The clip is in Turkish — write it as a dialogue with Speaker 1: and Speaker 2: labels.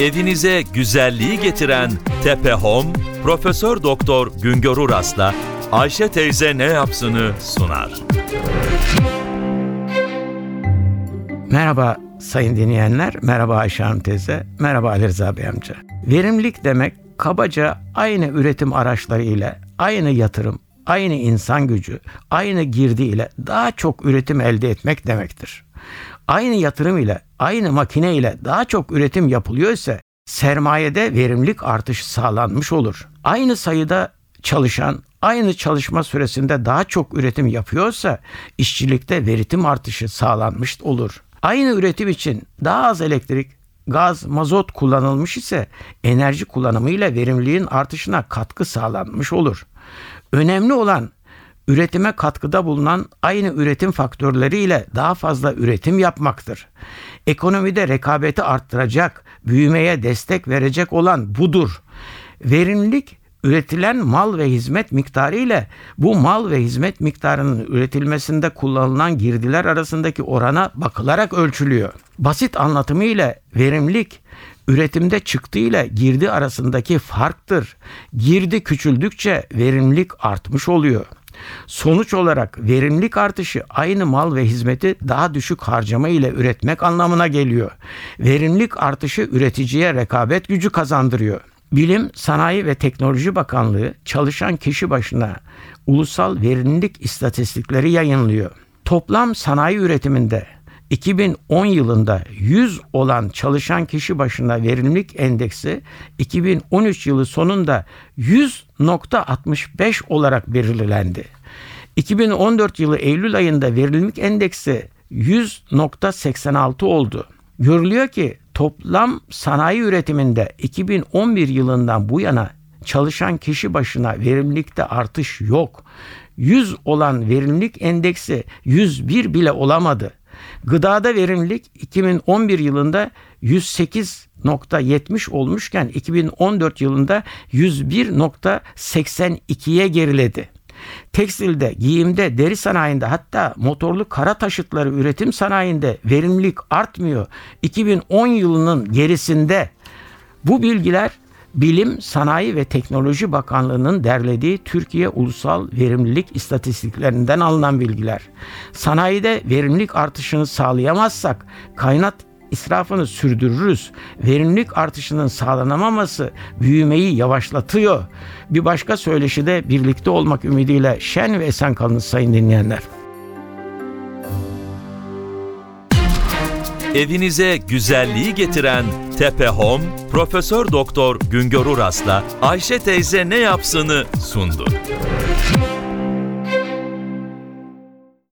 Speaker 1: Evinize güzelliği getiren Tepe Home, Profesör Doktor Güngör Uras'la Ayşe teyze ne yapsını sunar.
Speaker 2: Merhaba sayın dinleyenler, merhaba Ayşe Hanım teyze, merhaba Ali Rıza Bey amca. Verimlilik demek kabaca aynı üretim araçları ile, aynı yatırım, aynı insan gücü, aynı girdi ile daha çok üretim elde etmek demektir. Aynı yatırım ile, aynı makine ile daha çok üretim yapılıyor ise sermayede verimlilik artışı sağlanmış olur. Aynı sayıda çalışan aynı çalışma süresinde daha çok üretim yapıyorsa işçilikte veritim artışı sağlanmış olur. Aynı üretim için daha az elektrik, gaz, mazot kullanılmış ise enerji kullanımıyla verimliliğin artışına katkı sağlanmış olur. Önemli olan üretime katkıda bulunan aynı üretim faktörleriyle daha fazla üretim yapmaktır. Ekonomide rekabeti arttıracak, büyümeye destek verecek olan budur. Verimlilik üretilen mal ve hizmet miktarı ile bu mal ve hizmet miktarının üretilmesinde kullanılan girdiler arasındaki orana bakılarak ölçülüyor. Basit anlatımı ile verimlilik üretimde çıktı ile girdi arasındaki farktır. Girdi küçüldükçe verimlilik artmış oluyor. Sonuç olarak verimlilik artışı aynı mal ve hizmeti daha düşük harcama ile üretmek anlamına geliyor. Verimlilik artışı üreticiye rekabet gücü kazandırıyor. Bilim, Sanayi ve Teknoloji Bakanlığı çalışan kişi başına ulusal verimlilik istatistikleri yayınlıyor. Toplam sanayi üretiminde 2010 yılında 100 olan çalışan kişi başına verimlilik endeksi 2013 yılı sonunda 100.65 olarak belirlendi. 2014 yılı Eylül ayında verimlilik endeksi 100.86 oldu. Görülüyor ki toplam sanayi üretiminde 2011 yılından bu yana çalışan kişi başına verimlilikte artış yok. 100 olan verimlilik endeksi 101 bile olamadı. Gıdada verimlilik 2011 yılında 108.70 olmuşken 2014 yılında 101.82'ye geriledi. Tekstilde, giyimde, deri sanayinde hatta motorlu kara taşıtları üretim sanayinde verimlilik artmıyor. 2010 yılının gerisinde bu bilgiler Bilim, Sanayi ve Teknoloji Bakanlığı'nın derlediği Türkiye Ulusal Verimlilik İstatistiklerinden alınan bilgiler. Sanayide verimlilik artışını sağlayamazsak kaynat israfını sürdürürüz. Verimlilik artışının sağlanamaması büyümeyi yavaşlatıyor. Bir başka söyleşi de birlikte olmak ümidiyle şen ve esen kalınız sayın dinleyenler.
Speaker 1: Evinize güzelliği getiren Tepe Home, Profesör Doktor Güngör Uras'la Ayşe teyze ne yapsını sundu.